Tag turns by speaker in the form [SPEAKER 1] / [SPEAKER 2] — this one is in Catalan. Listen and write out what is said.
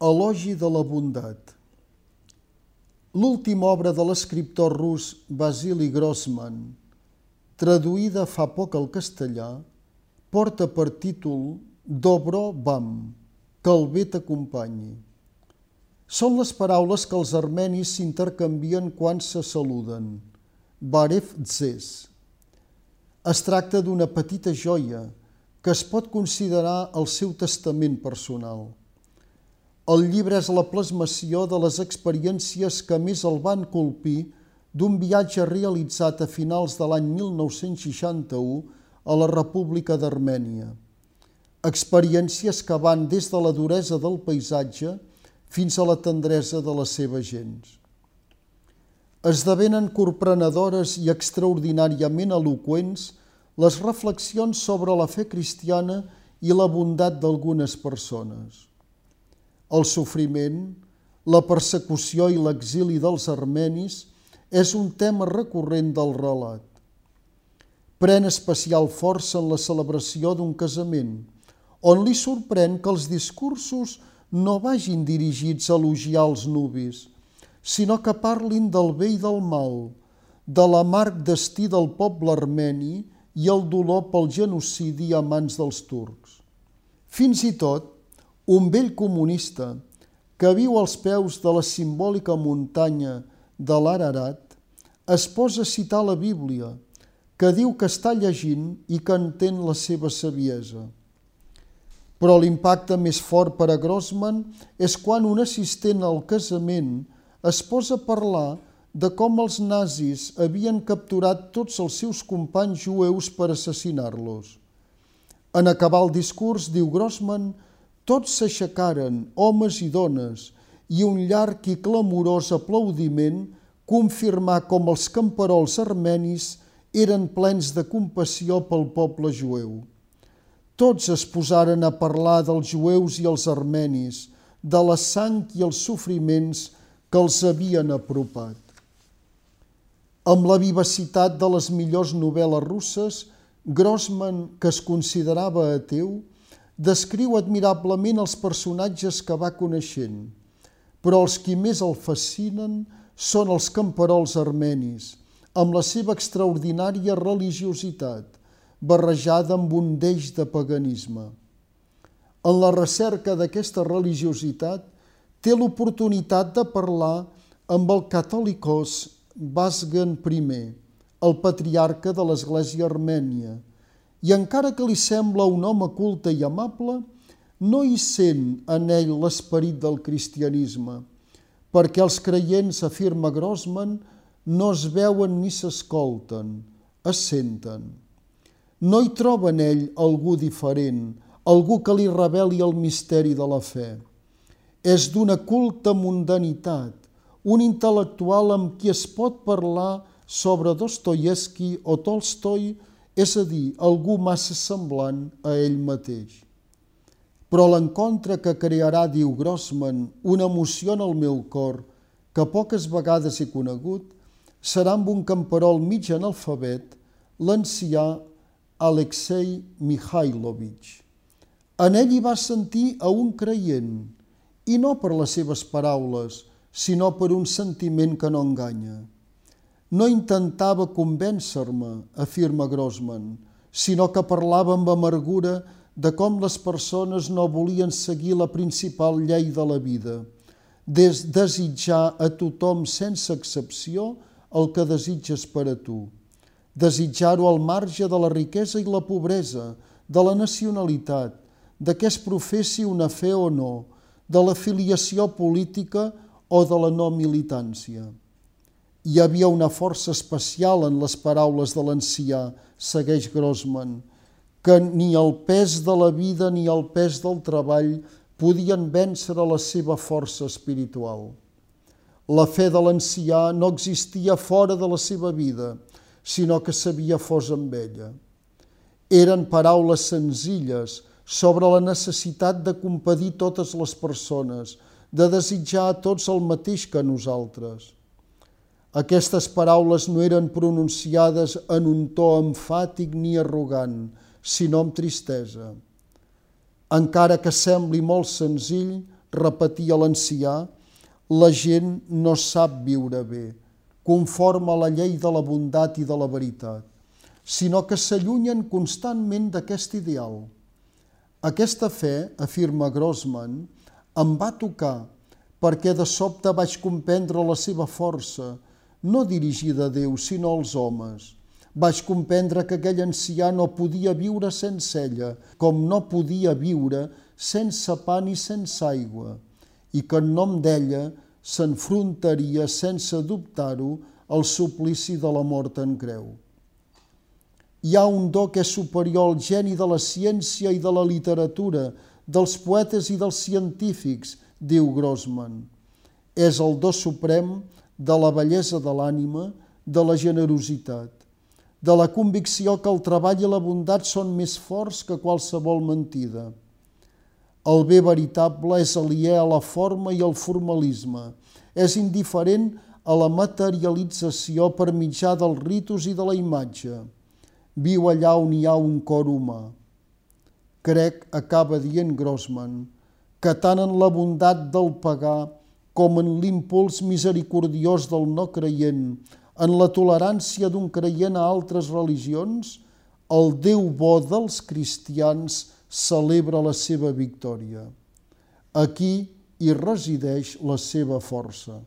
[SPEAKER 1] Elogi de la bondat. L'última obra de l'escriptor rus Vasily Grossman, traduïda fa poc al castellà, porta per títol Dobro Vam, que el bé t'acompanyi. Són les paraules que els armenis s'intercanvien quan se saluden. Barev Dzes. Es tracta d'una petita joia que es pot considerar el seu testament personal. El llibre és la plasmació de les experiències que més el van colpir d'un viatge realitzat a finals de l'any 1961 a la República d'Armènia. Experiències que van des de la duresa del paisatge fins a la tendresa de les seves gens. Esdevenen corprenedores i extraordinàriament eloqüents les reflexions sobre la fe cristiana i la bondat d'algunes persones el sofriment, la persecució i l'exili dels armenis és un tema recurrent del relat. Pren especial força en la celebració d'un casament, on li sorprèn que els discursos no vagin dirigits a elogiar els nubis, sinó que parlin del bé i del mal, de l'amarg destí del poble armeni i el dolor pel genocidi a mans dels turcs. Fins i tot, un vell comunista que viu als peus de la simbòlica muntanya de l'Ararat es posa a citar la Bíblia, que diu que està llegint i que entén la seva saviesa. Però l'impacte més fort per a Grossman és quan un assistent al casament es posa a parlar de com els nazis havien capturat tots els seus companys jueus per assassinar-los. En acabar el discurs, diu Grossman, tots s'aixecaren, homes i dones, i un llarg i clamorós aplaudiment confirmà com els camperols armenis eren plens de compassió pel poble jueu. Tots es posaren a parlar dels jueus i els armenis, de la sang i els sofriments que els havien apropat. Amb la vivacitat de les millors novel·les russes, Grossman, que es considerava ateu, descriu admirablement els personatges que va coneixent, però els qui més el fascinen són els camperols armenis, amb la seva extraordinària religiositat, barrejada amb un deix de paganisme. En la recerca d'aquesta religiositat, té l'oportunitat de parlar amb el catòlicos Basgen I, el patriarca de l'Església Armènia, i encara que li sembla un home culte i amable, no hi sent en ell l'esperit del cristianisme, perquè els creients, afirma Grossman, no es veuen ni s'escolten, es senten. No hi troba en ell algú diferent, algú que li reveli el misteri de la fe. És d'una culta mundanitat, un intel·lectual amb qui es pot parlar sobre Dostoyevsky o Tolstoi és a dir, algú massa semblant a ell mateix. Però l'encontre que crearà, diu Grossman, una emoció en el meu cor que poques vegades he conegut, serà amb un camperol mig analfabet, l'ancià Alexei Mikhailovich. En ell hi va sentir a un creient, i no per les seves paraules, sinó per un sentiment que no enganya. No intentava convèncer-me, afirma Grossman, sinó que parlava amb amargura de com les persones no volien seguir la principal llei de la vida, des desitjar a tothom sense excepció el que desitges per a tu, desitjar-ho al marge de la riquesa i la pobresa, de la nacionalitat, de què es professi una fe o no, de la filiació política o de la no militància. Hi havia una força especial en les paraules de l'ancià, segueix Grossman, que ni el pes de la vida ni el pes del treball podien vèncer la seva força espiritual. La fe de l'ancià no existia fora de la seva vida, sinó que sabia fos amb ella. Eren paraules senzilles sobre la necessitat de compadir totes les persones, de desitjar a tots el mateix que nosaltres. Aquestes paraules no eren pronunciades en un to emfàtic ni arrogant, sinó amb tristesa. Encara que sembli molt senzill, repetia l'ancià, la gent no sap viure bé, conforme a la llei de la bondat i de la veritat, sinó que s'allunyen constantment d'aquest ideal. Aquesta fe, afirma Grossman, em va tocar perquè de sobte vaig comprendre la seva força, no dirigida a Déu, sinó als homes. Vaig comprendre que aquell ancià no podia viure sense ella, com no podia viure sense pa ni sense aigua, i que en nom d'ella s'enfrontaria sense dubtar-ho al suplici de la mort en creu. Hi ha un do que és superior al geni de la ciència i de la literatura, dels poetes i dels científics, diu Grossman. És el do suprem de la bellesa de l'ànima, de la generositat, de la convicció que el treball i la bondat són més forts que qualsevol mentida. El bé veritable és aliè a la forma i al formalisme, és indiferent a la materialització per mitjà dels ritus i de la imatge. Viu allà on hi ha un cor humà. Crec, acaba dient Grossman, que tant en la bondat del pagà com en l'impuls misericordiós del no creient, en la tolerància d'un creient a altres religions, el Déu bo dels cristians celebra la seva victòria. Aquí hi resideix la seva força.